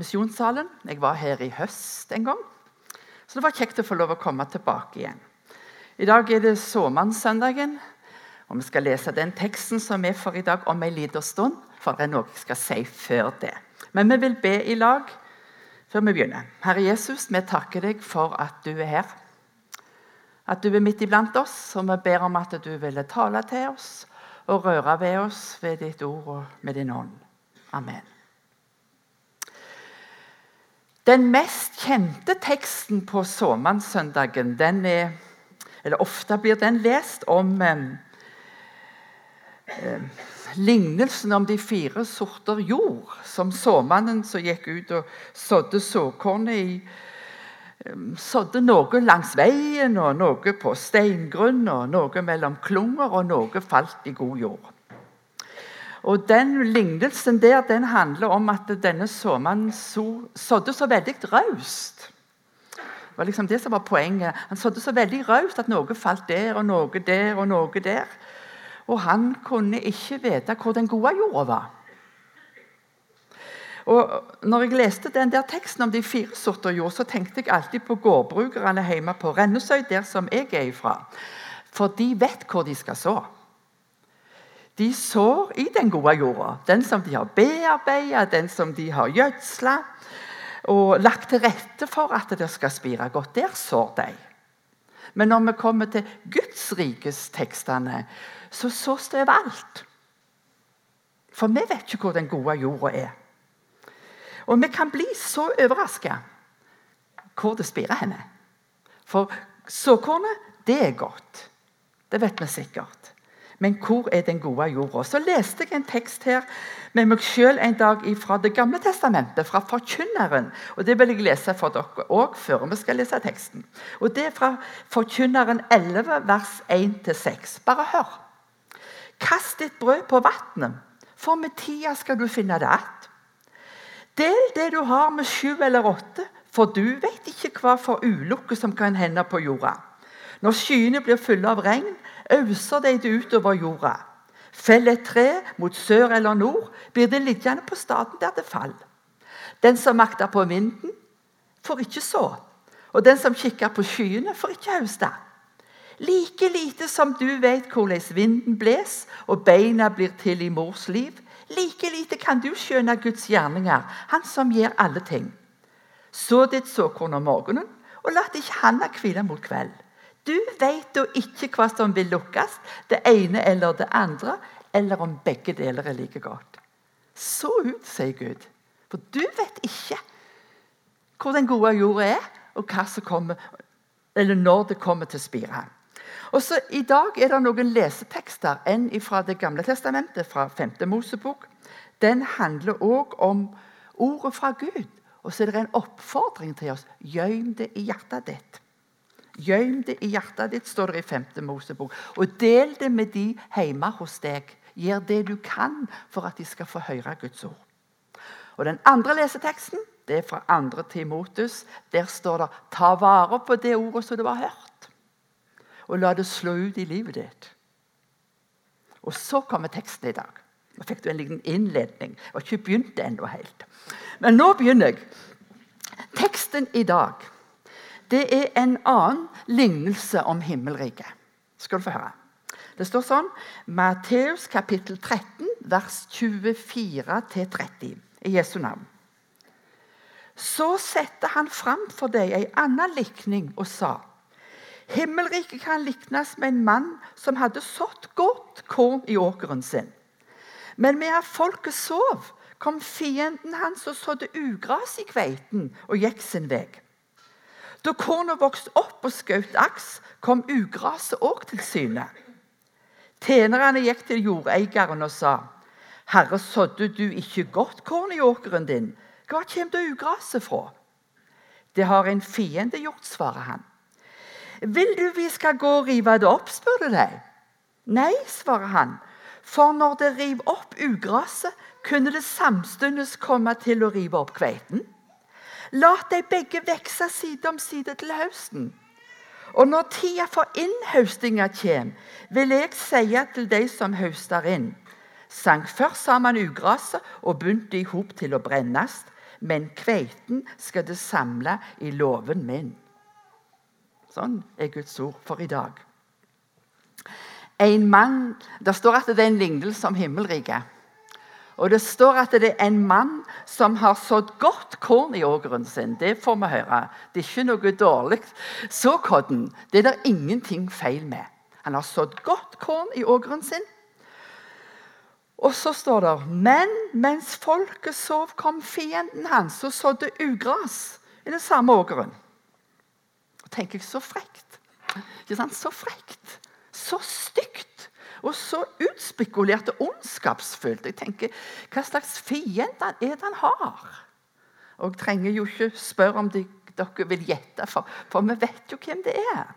misjonssalen. Jeg var her i høst en gang. Så det var kjekt å få lov å komme tilbake igjen. I dag er det såmannssøndagen, og vi skal lese den teksten som er for i dag om en liten stund. For det er noe jeg skal si før det. Men vi vil be i lag før vi begynner. Herre Jesus, vi takker deg for at du er her. At du er midt iblant oss, og vi ber om at du ville tale til oss og røre ved oss ved ditt ord og med din ånd. Amen. Den mest kjente teksten på såmannssøndagen, den er Eller ofte blir den lest om eh, lignelsen om de fire sorter jord, som såmannen som gikk ut og sådde såkornet i sådde noe langs veien, og noe på steingrunn, og noe mellom klunger, og noe falt i god jord. Og Den lignelsen der, den handler om at denne såmannen sådde så veldig raust. Det var liksom det som var poenget. Han sådde så veldig raust at noe falt der, og noe der og noe der. Og han kunne ikke vite hvor den gode jorda var. Og når jeg leste den der teksten om de fire sorter jord, så tenkte jeg alltid på gårdbrukerne hjemme på Rennesøy, der som jeg er ifra. For de vet hvor de skal så. De sår i den gode jorda. Den som de har bearbeidet, den som de har gjødsla og lagt til rette for at det skal spire godt. Der sår de. Men når vi kommer til Guds rikes tekstene, så sås det overalt. For vi vet ikke hvor den gode jorda er. Og vi kan bli så overraska hvor det spirer henne. For såkornet, det er godt. Det vet vi sikkert. Men hvor er den gode jorda? Så leste jeg en tekst her med meg sjøl en dag fra Det gamle testamentet, fra Forkynneren. Og Det vil jeg lese for dere òg før vi skal lese teksten. Og Det er fra Forkynneren 11, vers 1-6. Bare hør. Kast ditt brød på vannet, for med tida skal du finne det att. Del det du har med sju eller åtte, for du vet ikke hva for ulykke som kan hende på jorda. Når skyene blir fulle av regn, auser de det utover jorda. Fell et tre mot sør eller nord, blir det liggende på staden der det faller. Den som makter på vinden, får ikke så. Og den som kikker på skyene, får ikke høste. Like lite som du vet hvordan vinden bles og beina blir til i mors liv, Like lite kan du skjønne Guds gjerninger, Han som gjør alle ting. Så ditt såkorn om morgenen, og la ikke handa hvile mot kveld. Du vet da ikke hva som vil lukkes, det ene eller det andre, eller om begge deler er like godt. Så ut, sier Gud. For du vet ikke hvor den gode jorda er, og hva som kommer, eller når det kommer til å spire. Og så I dag er det noen lesetekster. En fra Det gamle testamentet, fra 5. Mosebok. Den handler òg om ordet fra Gud. Og så er det en oppfordring til oss. Gjem det i hjertet ditt. Gjem det i hjertet ditt, står det i 5. Mosebok. Og del det med de hjemme hos deg. Gjør det du kan for at de skal få høre Guds ord. Og Den andre leseteksten det er fra 2. Timotus. Der står det 'ta vare på det ordet som du har hørt' og la det slå ut i livet ditt. Og så kommer teksten i dag. Nå fikk du en liten innledning. Jeg har ikke begynt ennå helt. Men nå begynner jeg. Teksten i dag det er en annen lignelse om himmelriket. Skal du få høre. Det står sånn Matteus kapittel 13, vers 24-30 i Jesu navn. Så setter han fram for deg ei anna likning og sa:" Himmelriket kan liknes med en mann som hadde sådd godt korn i åkeren sin. Men medan folket sov, kom fienden hans og sådde ugras i kveiten og gikk sin vei. Da kornet vokste opp og skjøt aks, kom ugraset òg til syne. Tjenerne gikk til jordeieren og sa, 'Herre, sådde du ikke godt korn i åkeren din?' Hva kommer da ugraset fra? Det har en fiende gjort, svarer han. Vil du vi skal gå og rive det opp, spør du deg. Nei, svarer han, for når det river opp ugraset, kunne det samtidig komme til å rive opp kveiten. La de begge vokse side om side til høsten. Og når tida for innhøstinga kommer, vil jeg si til de som høster inn Sank først sammen ugraset og begynte i hop til å brennes, men kveiten skal det samle i låven min. Sånn er Guds ord for i dag. En mann, Det står at det er en lignelse om himmelriket. Og det står at det er en mann som har sådd godt korn i ågeren sin. Det får vi høre. Det er ikke noe dårlig såkorn. Det er det ingenting feil med. Han har sådd godt korn i ågeren sin. Og så står det Men mens folket sov, kom fienden hans og sådde ugras i den samme ågeren. Og tenker jeg, Så frekt. Ikke sant? Så frekt. Så stygt. Og så utspekulert og ondskapsfullt. Jeg tenker, Hva slags fiende er det han har? Og jeg trenger jo ikke spørre om de, dere vil gjette, for, for vi vet jo hvem det er.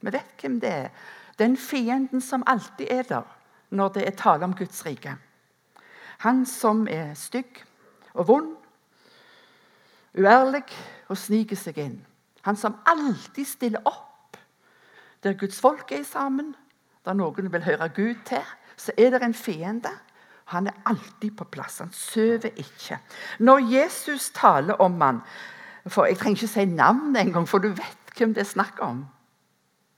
Vi vet hvem det er. Den fienden som alltid er der når det er tale om Guds rike. Han som er stygg og vond, uærlig og sniker seg inn. Han som alltid stiller opp der Guds folk er sammen, der noen vil høre Gud til. Så er det en fiende. Han er alltid på plass. Han sover ikke. Når Jesus taler om han, for Jeg trenger ikke si navnet engang, for du vet hvem det er snakk om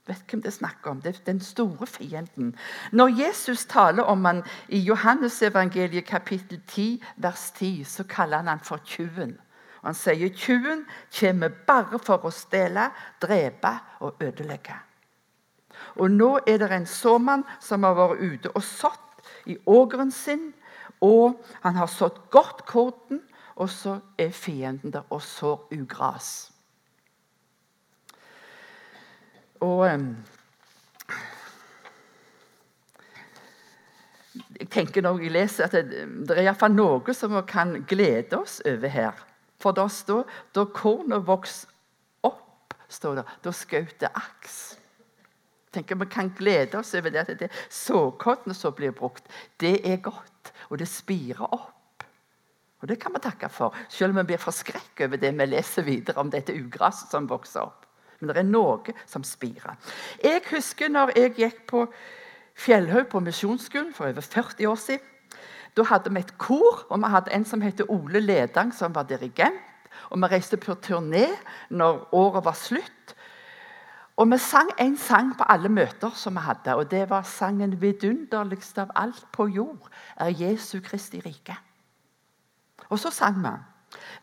vet hvem det er snakk om. Det er den store fienden. Når Jesus taler om han i Johannesevangeliet kapittel 10, vers 10, så kaller han han for tjuven. Han sier tjuven kommer bare for å stjele, drepe og ødelegge. Og nå er det en såmann som har vært ute og sådd i ågeren sin. Og han har sådd godt korten, og så er fienden der og sår ugras. Og jeg tenker når jeg leser at det, det er iallfall noe som vi kan glede oss over her. For da står da kornet vokste opp, står det, da skjøt det aks. Tenker Vi kan glede oss over det at det såkornet som blir brukt, det er godt, og det spirer opp. Og Det kan vi takke for, selv om vi blir forskrekket over det vi leser videre om dette ugraset som vokser opp. Men det er noe som spirer. Jeg husker når jeg gikk på Fjellhaug på misjonsskolen for over 40 år siden. Da hadde vi et kor, og vi hadde en som het Ole Ledang, som var dirigent. Og Vi reiste på turné når året var slutt. Og Vi sang en sang på alle møter som vi hadde, og det var sangen 'Vidunderligst av alt på jord er Jesu Kristi rike'. Og så sang vi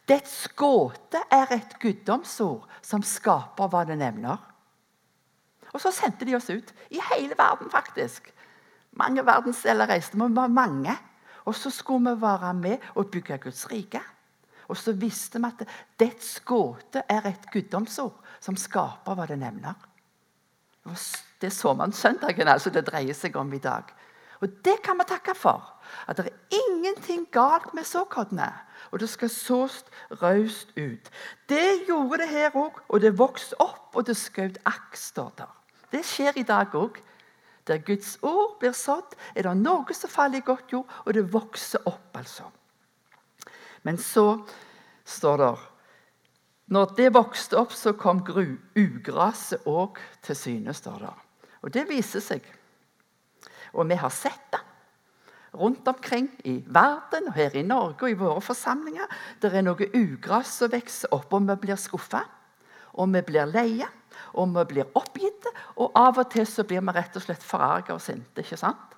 Dets gåte er et guddomsord som skaper hva det nevner. Og så sendte de oss ut i hele verden, faktisk. Mange verdensdeler reiste vi, vi var mange. Og så skulle vi være med og bygge Guds rike. Og så visste vi at dets gåte er et guddomsord som skaper hva det nevner. Det så man søndagen altså det dreier seg om i dag. Og det kan vi takke for. At det er ingenting galt med såkornet og det skal sås raust ut. Det gjorde det her òg, og det vokste opp, og det skjøt aks. der. Det skjer i dag òg. Der Guds ord blir sådd, er det noe som faller i godt jord, og det vokser opp. altså. Men så står det Når det vokste opp, så kom ugraset òg til syne. står det. Og det viser seg. Og vi har sett det rundt omkring i verden og her i Norge og i våre forsamlinger. Det er noe ugras som vokser opp, og vi blir skuffa. Og vi blir leie, og vi blir oppgitte. Og av og til så blir vi rett og slett forarga og sinte. ikke sant?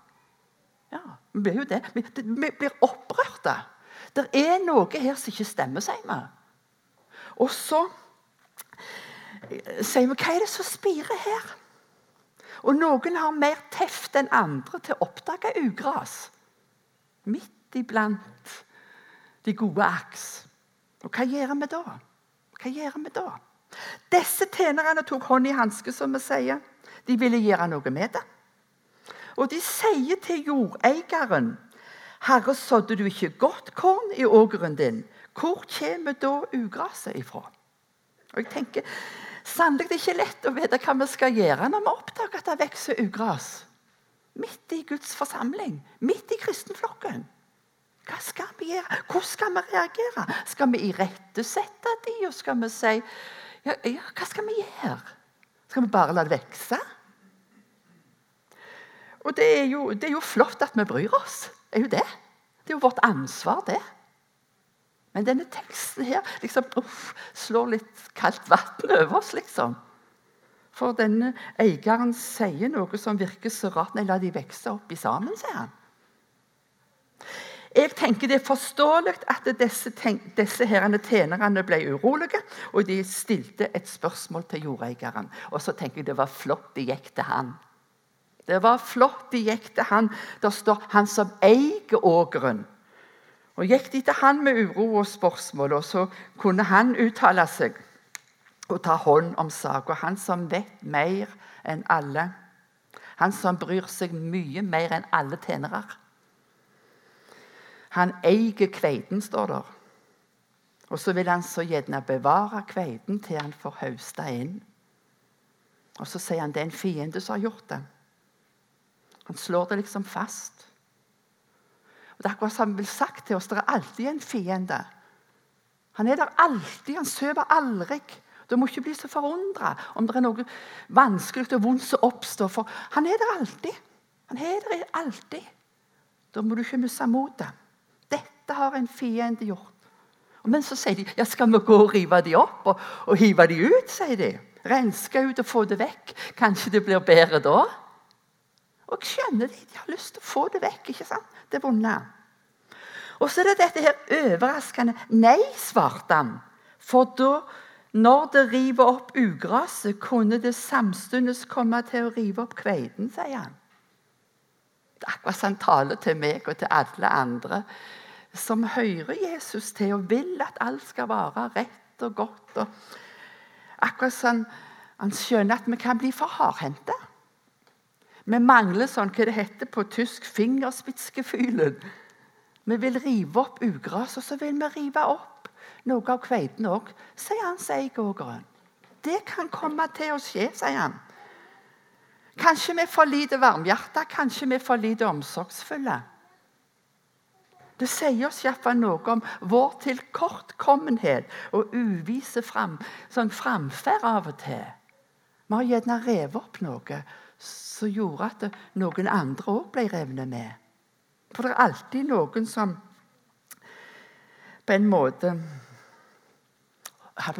Ja, vi blir jo det. Vi blir opprørte. Det er noe her som ikke stemmer, sier vi. Og så sier vi hva er det som spirer her? Og noen har mer teft enn andre til å oppdage ugras midt iblant de gode aks. Og hva gjør vi da? Hva gjør vi da? Disse tjenerne tok hånd i hanske, som vi sier. De ville gjøre noe med det. Og de sier til jordeieren Herre, sådde du ikke godt korn i ågeren din? Hvor kommer da ugraset ifra? Og jeg tenker, Sannelig det er ikke lett å vite hva vi skal gjøre når vi oppdager at det vokser ugras. Midt i Guds forsamling, midt i kristenflokken. Hva skal vi gjøre? Hvordan skal vi reagere? Skal vi irettesette de, og skal vi si ja, ja, Hva skal vi gjøre? Skal vi bare la det vokse? Og det er, jo, det er, jo, flott at vi bryr oss. Er jo det. Det er jo vårt ansvar, det. Men denne teksten her liksom, uff, slår litt kaldt vann over oss, liksom. For denne eieren sier noe som virker så rart. Nei, la de vokse opp i sammen, sier han. Jeg tenker Det er forståelig at disse, disse herrene tjenerne ble urolige, og de stilte et spørsmål til jordeieren. Og så tenker jeg det var flott de gikk til han. Det var flott de gikk til han. Der står 'han som eier ågeren'. Og Gikk de til han med uro og spørsmål, og så kunne han uttale seg og ta hånd om saka. Han som vet mer enn alle. Han som bryr seg mye mer enn alle tjenere. Han eier kveiten, står der. Og så vil han så gjerne bevare kveiten til han får høsta inn. Og så sier han det er en fiende som har gjort det. Han slår det liksom fast. Og Det er akkurat som han vil sagt til oss det er alltid en fiende. Han er der alltid. Han sover aldri. Du må ikke bli så forundra om det er noe vanskelig og vondt som oppstår. For han er der alltid. Han er der alltid. Da må du ikke miste motet. Dette har en fiende gjort. Men så sier de ja, skal vi gå og rive de opp og, og hive de ut. sier de. Renske ut og få det vekk. Kanskje det blir bedre da? Og jeg skjønner det. de har lyst til å få det vekk. ikke sant? Det vonde. Og så er det dette her overraskende nei, svarte han. For da, når det river opp ugraset, kunne det samtidig komme til å rive opp kveiten, sier han. Det er akkurat som han taler til meg og til alle andre som hører Jesus til og vil at alt skal være rett og godt. Og akkurat som han skjønner at vi kan bli for hardhendte. Vi mangler sånn hva det heter på tysk fingerspitzgefühlen. Vi vil rive opp ugras, og så vil vi rive opp noe av kveiten òg, sier han seigågeren. Det kan komme til å skje, sier han. Kanskje vi er for lite varmhjerta, kanskje vi er for lite omsorgsfulle. Det sier oss iallfall noe om vår tilkortkommenhet og uvise fram, sånn framferd av og til. Vi har gjerne revet opp noe som gjorde at noen andre òg ble revnet med. For det er alltid noen som på en måte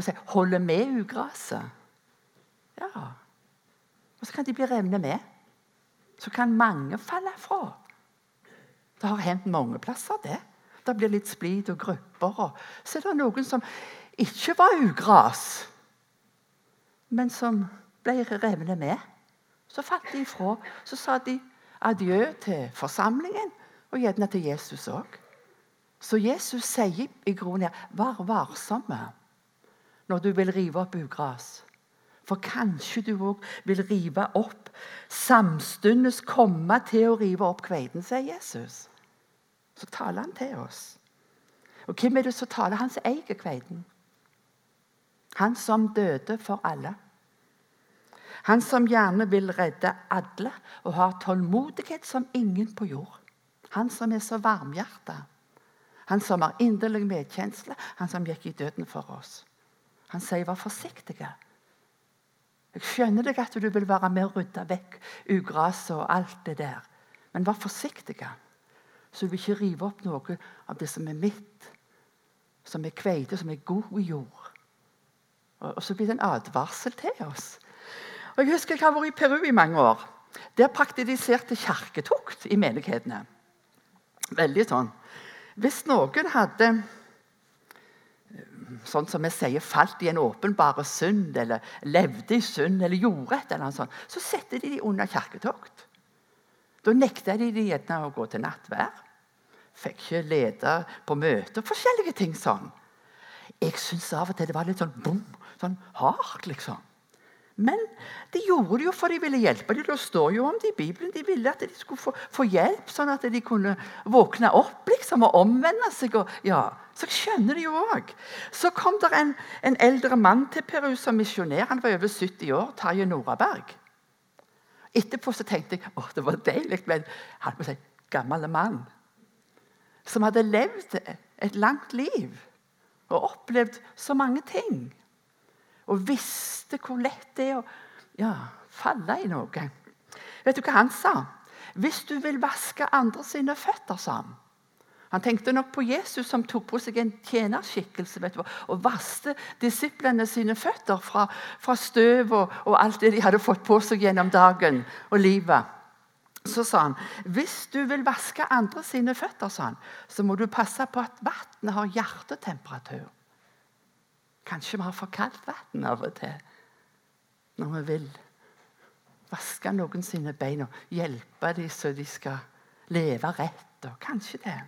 si, holder med ugraset. Ja. Og så kan de bli revnet med. Så kan mange falle fra. Det har hendt mange plasser, det. Det blir litt splid og grupper. Og så er det noen som ikke var ugras, men som ble revnet med. Så falt de ifra. Så sa de adjø til forsamlingen, og gjerne til Jesus òg. Så Jesus sier i grunnen her, vær varsomme når du vil rive opp ugras. For kanskje du òg vil rive opp samstundes komme til å rive opp kveiten, sier Jesus. Så taler han til oss. Og hvem er det som taler? Han som eier kveiten. Han som døde for alle. Han som gjerne vil redde alle og har tålmodighet som ingen på jord. Han som er så varmhjerta. Han som har inderlig medkjensle. Han som gikk i døden for oss. Han sier 'vær forsiktige'. Jeg skjønner deg at du vil være med og rydde vekk ugraset og alt det der. Men vær forsiktig, så du ikke rive opp noe av det som er mitt, som er kveite, som er god jord. Og så blir det en advarsel til oss. Og Jeg husker jeg har vært i Peru i mange år. Der praktiserte kirketukt i menighetene. Veldig sånn. Hvis noen hadde sånn som vi sier, falt i en åpenbare synd, eller levde i synd, eller gjorde et eller annet sånt, så setter de dem under kirketokt. Da nekta de gjerne å gå til nattvær. Fikk ikke lede på møter. Forskjellige ting sånn. Jeg syns av og til det var litt sånn bom, sånn hardt, liksom. Men de gjorde det jo for de ville hjelpe dem. Det står jo om det i Bibelen. De ville at de skulle få, få, hjelp, sånn at de kunne våkne opp liksom, og omvende seg. Og, ja. Så jeg skjønner det jo òg. Så kom det en, en, eldre mann til Peru som misjonær. Han var over 70 år. Tarjei Noraberg. Etterpå så tenkte jeg å, det var deilig med en si, gammel mann som hadde levd et langt liv og opplevd så mange ting og visste hvor lett det er å ja, falle i noe. Vet du hva han sa? Hvis du vil vaske andre sine føtter, sa han, Han tenkte nok på Jesus som tok på seg en tjenerskikkelse vet du, og vaste disiplene sine føtter fra, fra støv og, og, alt det de hadde fått på seg gjennom dagen og livet. Så sa han hvis du vil vaske andre sine føtter, sa han, så må du passe på at vannet har hjertetemperatur. Kanskje vi har for kaldt vann av og til når vi vil vaske noen sine bein og hjelpe dem så de skal leve rett. og Kanskje det.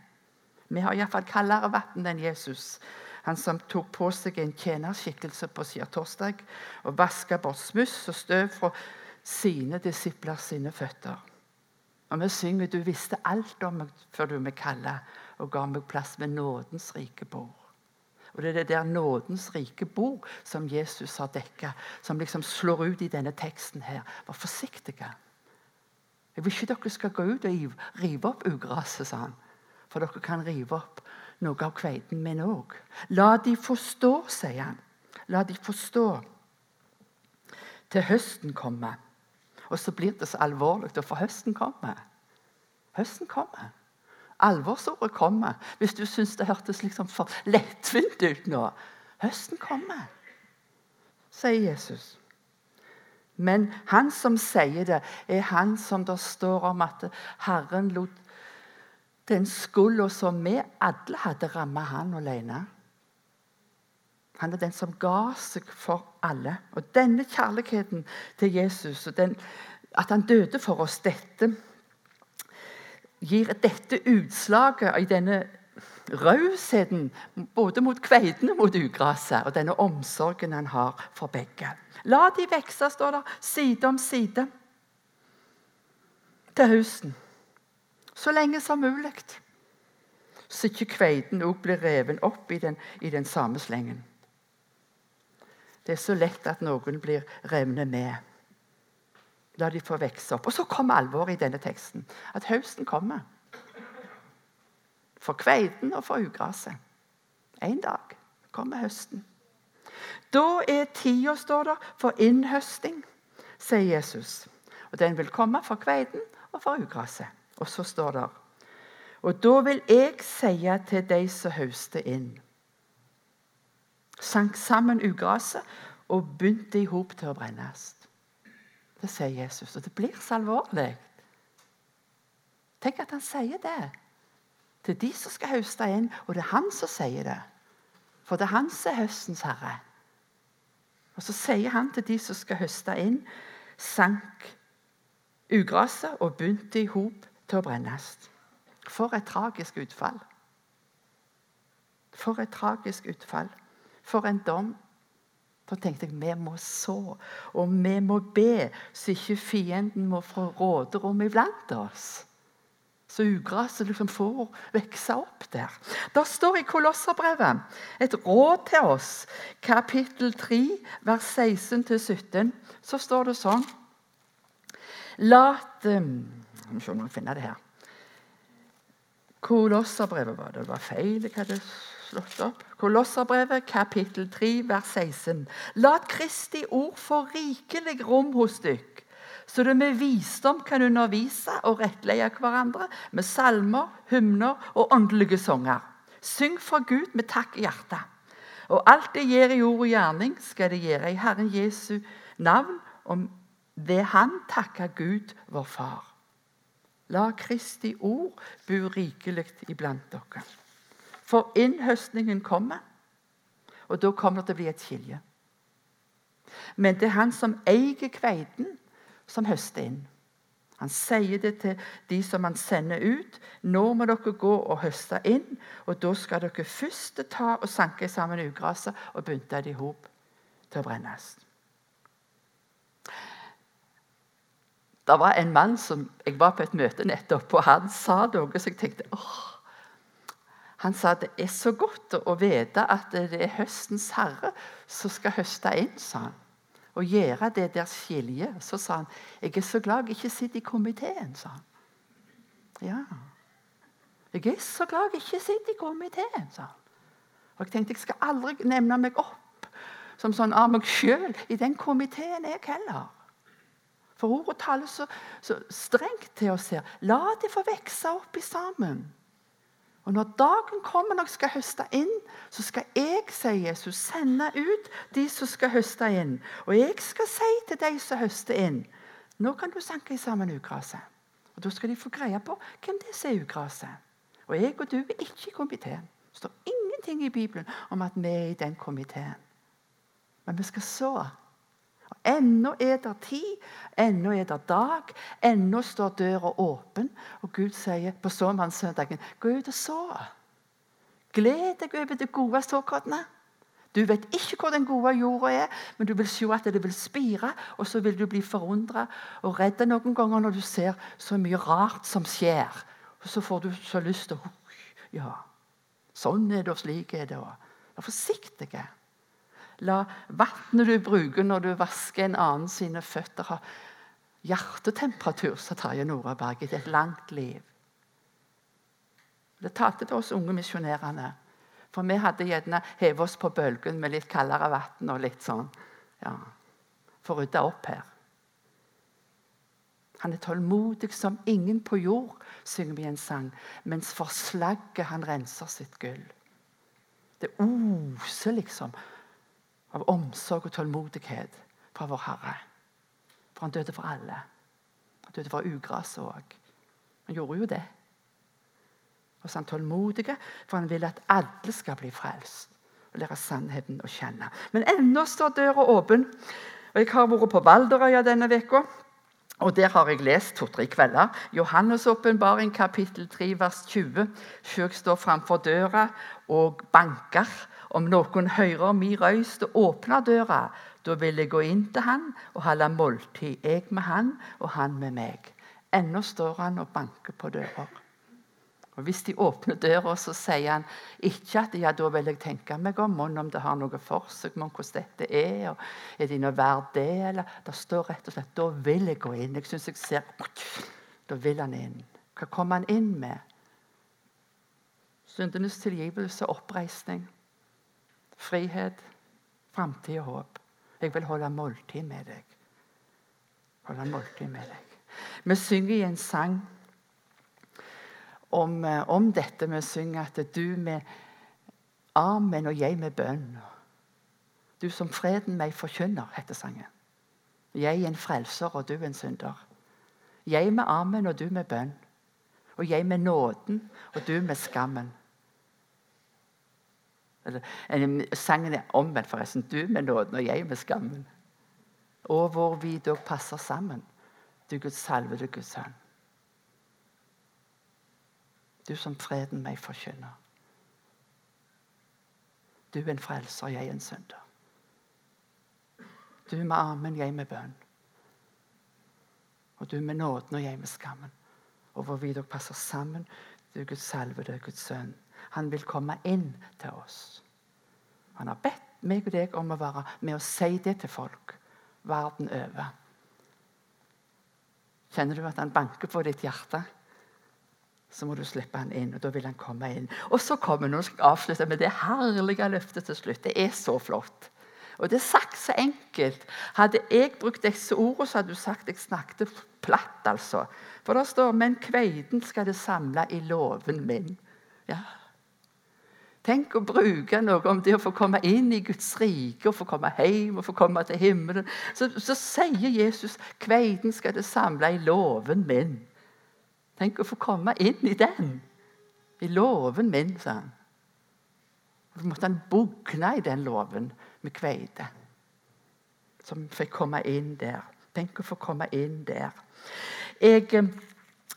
Vi har iallfall kaldere vann enn Jesus. Han som tok på seg en tjenerskikkelse på torsdag og vaska bort smuss og støv fra sine disipler sine føtter. Og vi synger 'Du visste alt om meg før du meg kalla' og ga meg plass ved nådens rike bord. Og Det er det der nådens rike bord som Jesus har dekka, som liksom slår ut i denne teksten her. Vær forsiktige. Jeg vil ikke dere skal gå ut og rive opp ugraset, sa han. For dere kan rive opp noe av kveiten min òg. La de forstå, sier han. La de forstå. Til høsten kommer. Og så blir det så alvorlig, for høsten kommer. Høsten kommer. Alvorsordet kommer. Hvis du syns det hørtes liksom for lettvint ut nå. Høsten kommer, sier Jesus. Men han som sier det, er han som det står om at Herren lot den skulda som vi alle hadde, ramma han alene. Han er den som ga seg for alle. Og denne kjærligheten til Jesus, og den, at han døde for oss, dette gir dette utslaget i denne rausheten både mot kveitene mot ugraset, og denne omsorgen han har for begge. La de vokse, står det, side om side til høsten så lenge som mulig. Så ikke kveiten òg blir reven opp i den, i den, samme slengen. Det er så lett at noen blir revnet med. La de få vokse opp. Og så kommer alvoret i denne teksten. At høsten kommer. For kveiten og for ugraset. En dag kommer høsten. Da er tida, står det, for innhøsting, sier Jesus. Og den vil komme for kveiten og for ugraset. Og så står det Og da vil jeg sie til de som høster inn Sank sammen ugraset og begynte i hop til å brennes. Det sier Jesus, og det blir så alvorlig. Tenk at han sier det til de som skal høste inn, og det er han som sier det. For det er han som er høstens herre. Og så sier han til de som skal høste inn, sank ugraset og begynte i hop til å brennes. For et tragisk utfall. For et tragisk utfall. For en dom. Da tenkte jeg vi må så, og vi må be, så ikke fienden må få råderom iblant oss. Så ugraset liksom får vokse opp der. Det står i Kolosserbrevet et råd til oss, kapittel 3, vers 16-17. Så står det sånn Lat skal vi se om jeg finner det her. Kolosserbrevet var det. Det var feil. hva hadde slått opp. Kolosserbrevet, kapittel 3, vers 16. La Kristi ord få rikelig rom hos dykk, så du med visdom kan undervise og rettleie hverandre med salmer, hymner og åndelige sanger. Syng for Gud med takk i hjertet. Og alt det gjør i ord og gjerning, skal det gjøre i Herren Jesu navn, om det Han takker Gud, vår Far. La Kristi ord bo rikelig iblant dere. For innhøstningen kommer, og da kommer det til å bli et skilje. Men det er han som eier kveiten, som høster inn. Han sier det til de som han sender ut. Nå må dere gå og høste inn, og da skal dere først ta og sanke sammen ugraset og bunte det i hop til å brennes. Det var en mann som Jeg var på et møte nettopp, og han sa noe så jeg tenkte åh. Han sa det er så godt å vite at det er høstens herre som skal høste inn. sa han. Og gjøre det der skiljet. Så sa han jeg er så glad jeg ikke sitter i komiteen. sa han. Ja. Jeg er så glad jeg ikke sitter i komiteen, sa han. Og jeg tenkte jeg skal aldri nevne meg opp som sånn av meg sjøl i den komiteen, jeg heller. For ordet taler så, så, strengt til oss her. La det få vokse opp i sammen. Og når dagen kommer når jeg skal høste inn, så skal jeg, sier Jesus, sende ut de som skal høste inn. Og jeg skal si til de som høster inn, nå kan du sanke sammen ugraset. Og Da skal de få greie på hvem det er som er ugraset. Og jeg og du er ikke i komiteen. Det står ingenting i Bibelen om at vi er i den komiteen. Men vi skal så. Ennå er det tid, ennå er det dag, ennå står døra åpen. Og Gud sier på såmannssøndagen gå ut og så. Gled deg over det gode såkornet. Du vet ikke hvor den gode jorda er, men du vil se at det vil spire. Og så vil du bli forundra og redd noen ganger når du ser så mye rart som skjer. Og så får du så lyst til å Ja, sånn er det, og slik er det. Vær forsiktig. La vannet du bruker når du vasker en annen sine føtter, ha hjertetemperatur, sa Terje Noraberg, i et langt liv. Det talte til oss unge misjonærene. For vi hadde gjerne hevet oss på bølgen med litt kaldere vann og litt sånn. Ja, For å rydde opp her. Han er tålmodig som ingen på jord, synger vi en sang. Mens for slagget han renser sitt gull. Det oser liksom av omsorg og tålmodighet fra vår Herre. For han døde for alle. Han døde for ugraset òg. Han gjorde jo det. Og så er han tålmodig, for han vil at alle skal bli frelst og lære sannheten å kjenne. Men ennå står døra åpen. Og Jeg har vært på Valderøya denne uka. Og Der har jeg lest to-tre kvelder. Johannes' åpenbaring, kapittel 3, vers 20. Sjøk står framfor døra og banker. Om noen hører mi røyst og åpner døra, da vil jeg gå inn til han og holde måltid, jeg med han og han med meg. Ennå står han og banker på dører. Og Hvis de åpner døra, så sier han ikke at ja, da vil jeg tenke meg om, om det har noe for seg, om hvordan dette er, og er det noe verdt det? eller Det står rett og slett da vil jeg gå inn. Jeg synes jeg ser Da vil han inn. Hva kommer han inn med? Syndenes tilgivelse, oppreisning, frihet, framtid og håp. Jeg vil holde måltid med deg. Holde måltid med deg. Vi synger i en sang om, eh, om dette Vi synger at du med armen og jeg med bønn. Du som freden meg forkynner, heter sangen. Jeg en frelser, og du en synder. Jeg med armen og du med bønn. Og jeg med nåden, og du med skammen. Sangen er omvendt, forresten. Du med nåden, og jeg med skammen. Og hvor vi da passer sammen. Du Guds salvede Guds sønn du som freden meg forkynner. Du en frelser, jeg en synder. Du med armen, jeg med bønn. Og du med nåden og jeg med skammen. Og hvor vi dere passer sammen. Du Guds salve, du Guds sønn. Han vil komme inn til oss. Han har bedt meg og deg om å være med å si det til folk verden over. Kjenner du at han banker på ditt hjerte? så må du slippe han inn, og da vil han komme inn. Og så kommer nå skal avslutte med det herlige løftet til slutt. Det er så flott. Og det er sagt så enkelt. Hadde jeg brukt disse ordene, så hadde du sagt jeg snakket platt. altså. For det står 'men kveiten skal det samle i låven min'. Ja. Tenk å bruke noe om det å få komme inn i Guds rike, og få komme hjem og få komme til himmelen. Så, så sier Jesus 'kveiten skal det samle i låven min'. Tenk å få komme inn i den. I låven min, sa han. Så måtte han bugne i den låven med kveite. Som fikk komme inn der. Tenk å få komme inn der. Jeg eh,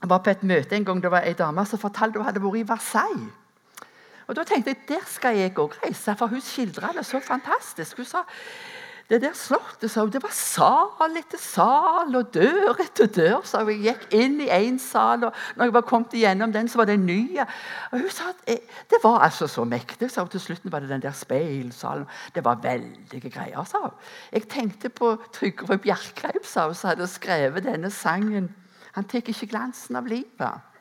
var på et møte en gang det var ei dame som fortalte hun hadde vært i Versailles. Og Da tenkte jeg der skal jeg òg reise, for hun skildra det så fantastisk. Hun sa det der slottet så, det var sal etter sal og dør etter dør. så Jeg gikk inn i én sal, og når jeg var kommet igjennom den, så var det en ny. Og hun sa at eh, Det var altså så mektig. Så til slutten var det den der speilsalen. Det var veldige greier. sa hun. Jeg tenkte på Trygve Bjerkreim, som hadde skrevet denne sangen. Han tar ikke glansen av livet.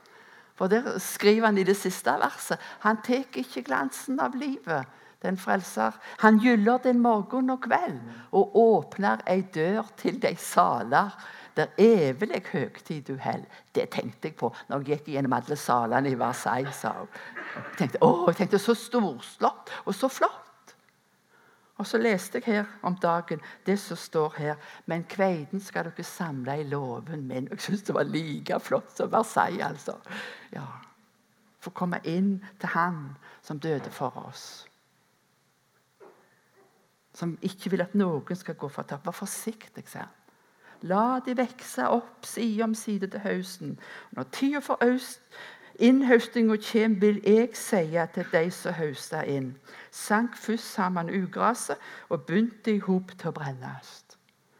For Der skriver han i det siste verset han tar ikke glansen av livet den frelser. Han gyller den morgen og kveld og åpner ei dør til de saler der evig høgtid du held. Det tenkte jeg på når jeg gikk gjennom alle salene i Versailles. Jeg tenkte, å, jeg tenkte Så storslått og så flott. Og så leste jeg her om dagen det som står her. Men kveiten skal dere samle i låven min. Jeg syns det var like flott som Versailles. altså. Ja. Få komme inn til Han som døde for oss. Som ikke vil at noen skal gå fortapt. Vær forsiktig, sier han. La de vokse opp side om side til høsten. Når tida for innhøstinga kjem, vil jeg si til de som hausta inn. Sank først sammen ugraset og begynte i hop til å brennes.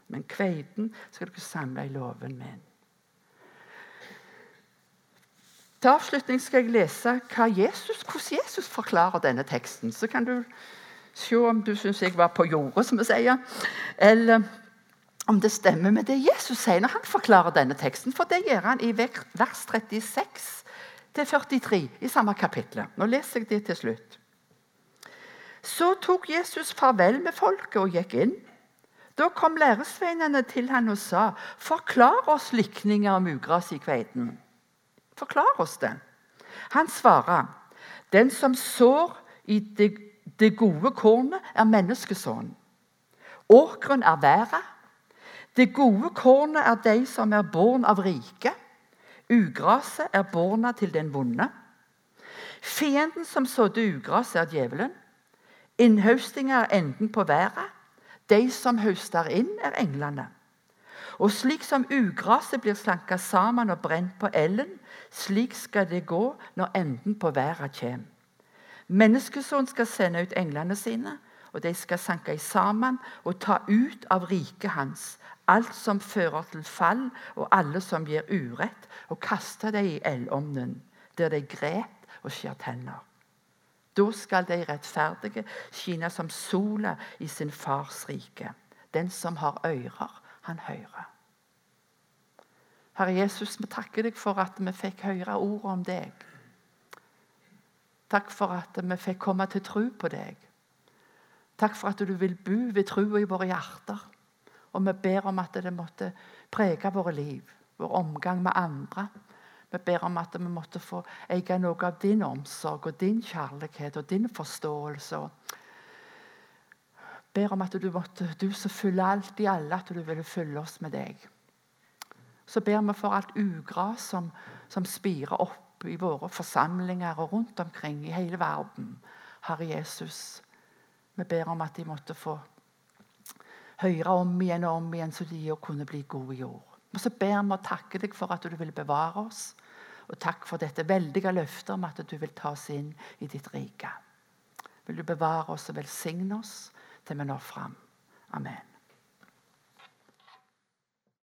Men kveiten skal dere samle i låven min. Til avslutning skal jeg lese Jesus, hvordan Jesus forklarer denne teksten. Så kan du se om du syns jeg var på jordet, som vi sier. Eller om det stemmer med det Jesus sier når han forklarer denne teksten. For det gjør han i vers 36 43 i samme kapittel. Nå leser jeg det til slutt. Så tok Jesus farvel med folket og gikk inn. Da kom læresveinene til han og sa, 'Forklar oss likninger om ugras i kveiten.' Forklar oss det. Han svarer, 'Den som sår i det, det gode kornet, er menneskesønnen.' Åkeren er været. Det gode kornet er de som er born av rike. Ugraset er borna til den vonde. Fienden som sådde ugraset, er djevelen. Innhøstinga er enden på været. De som høster inn, er englene. Og slik som ugraset blir slanka sammen og brent på ellen, slik skal det gå når enden på været kommer. Menneskesonen skal sende ut englene sine, og de skal sanke sammen og ta ut av riket hans alt som fører til fall, og alle som gir urett, og kaste dem i eldovnen, der de gret og skjær tenner. Da skal de rettferdige skinne som sola i sin fars rike. Den som har ører, han hører. Herre Jesus, vi takker deg for at vi fikk høre ordet om deg. Takk for at vi fikk komme til tro på deg. Takk for at du vil bo ved troa i våre hjerter. Og vi ber om at det måtte prege våre liv, vår omgang med andre. Vi ber om at vi måtte få eie noe av din omsorg og din kjærlighet og din forståelse. Vi ber om at du, måtte, du som fyller alt i alle, at du ville fylle oss med deg. Så ber vi for alt ugras som, som spirer opp i våre forsamlinger og rundt omkring i hele verden. Herre Jesus, vi ber om at de måtte få høre om igjen og om igjen, så de kunne bli gode jord. Og så ber vi og takker deg for at du vil bevare oss. Og takk for dette veldige løftet om at du vil ta oss inn i ditt rike. Vil du bevare oss og velsigne oss til vi når fram. Amen.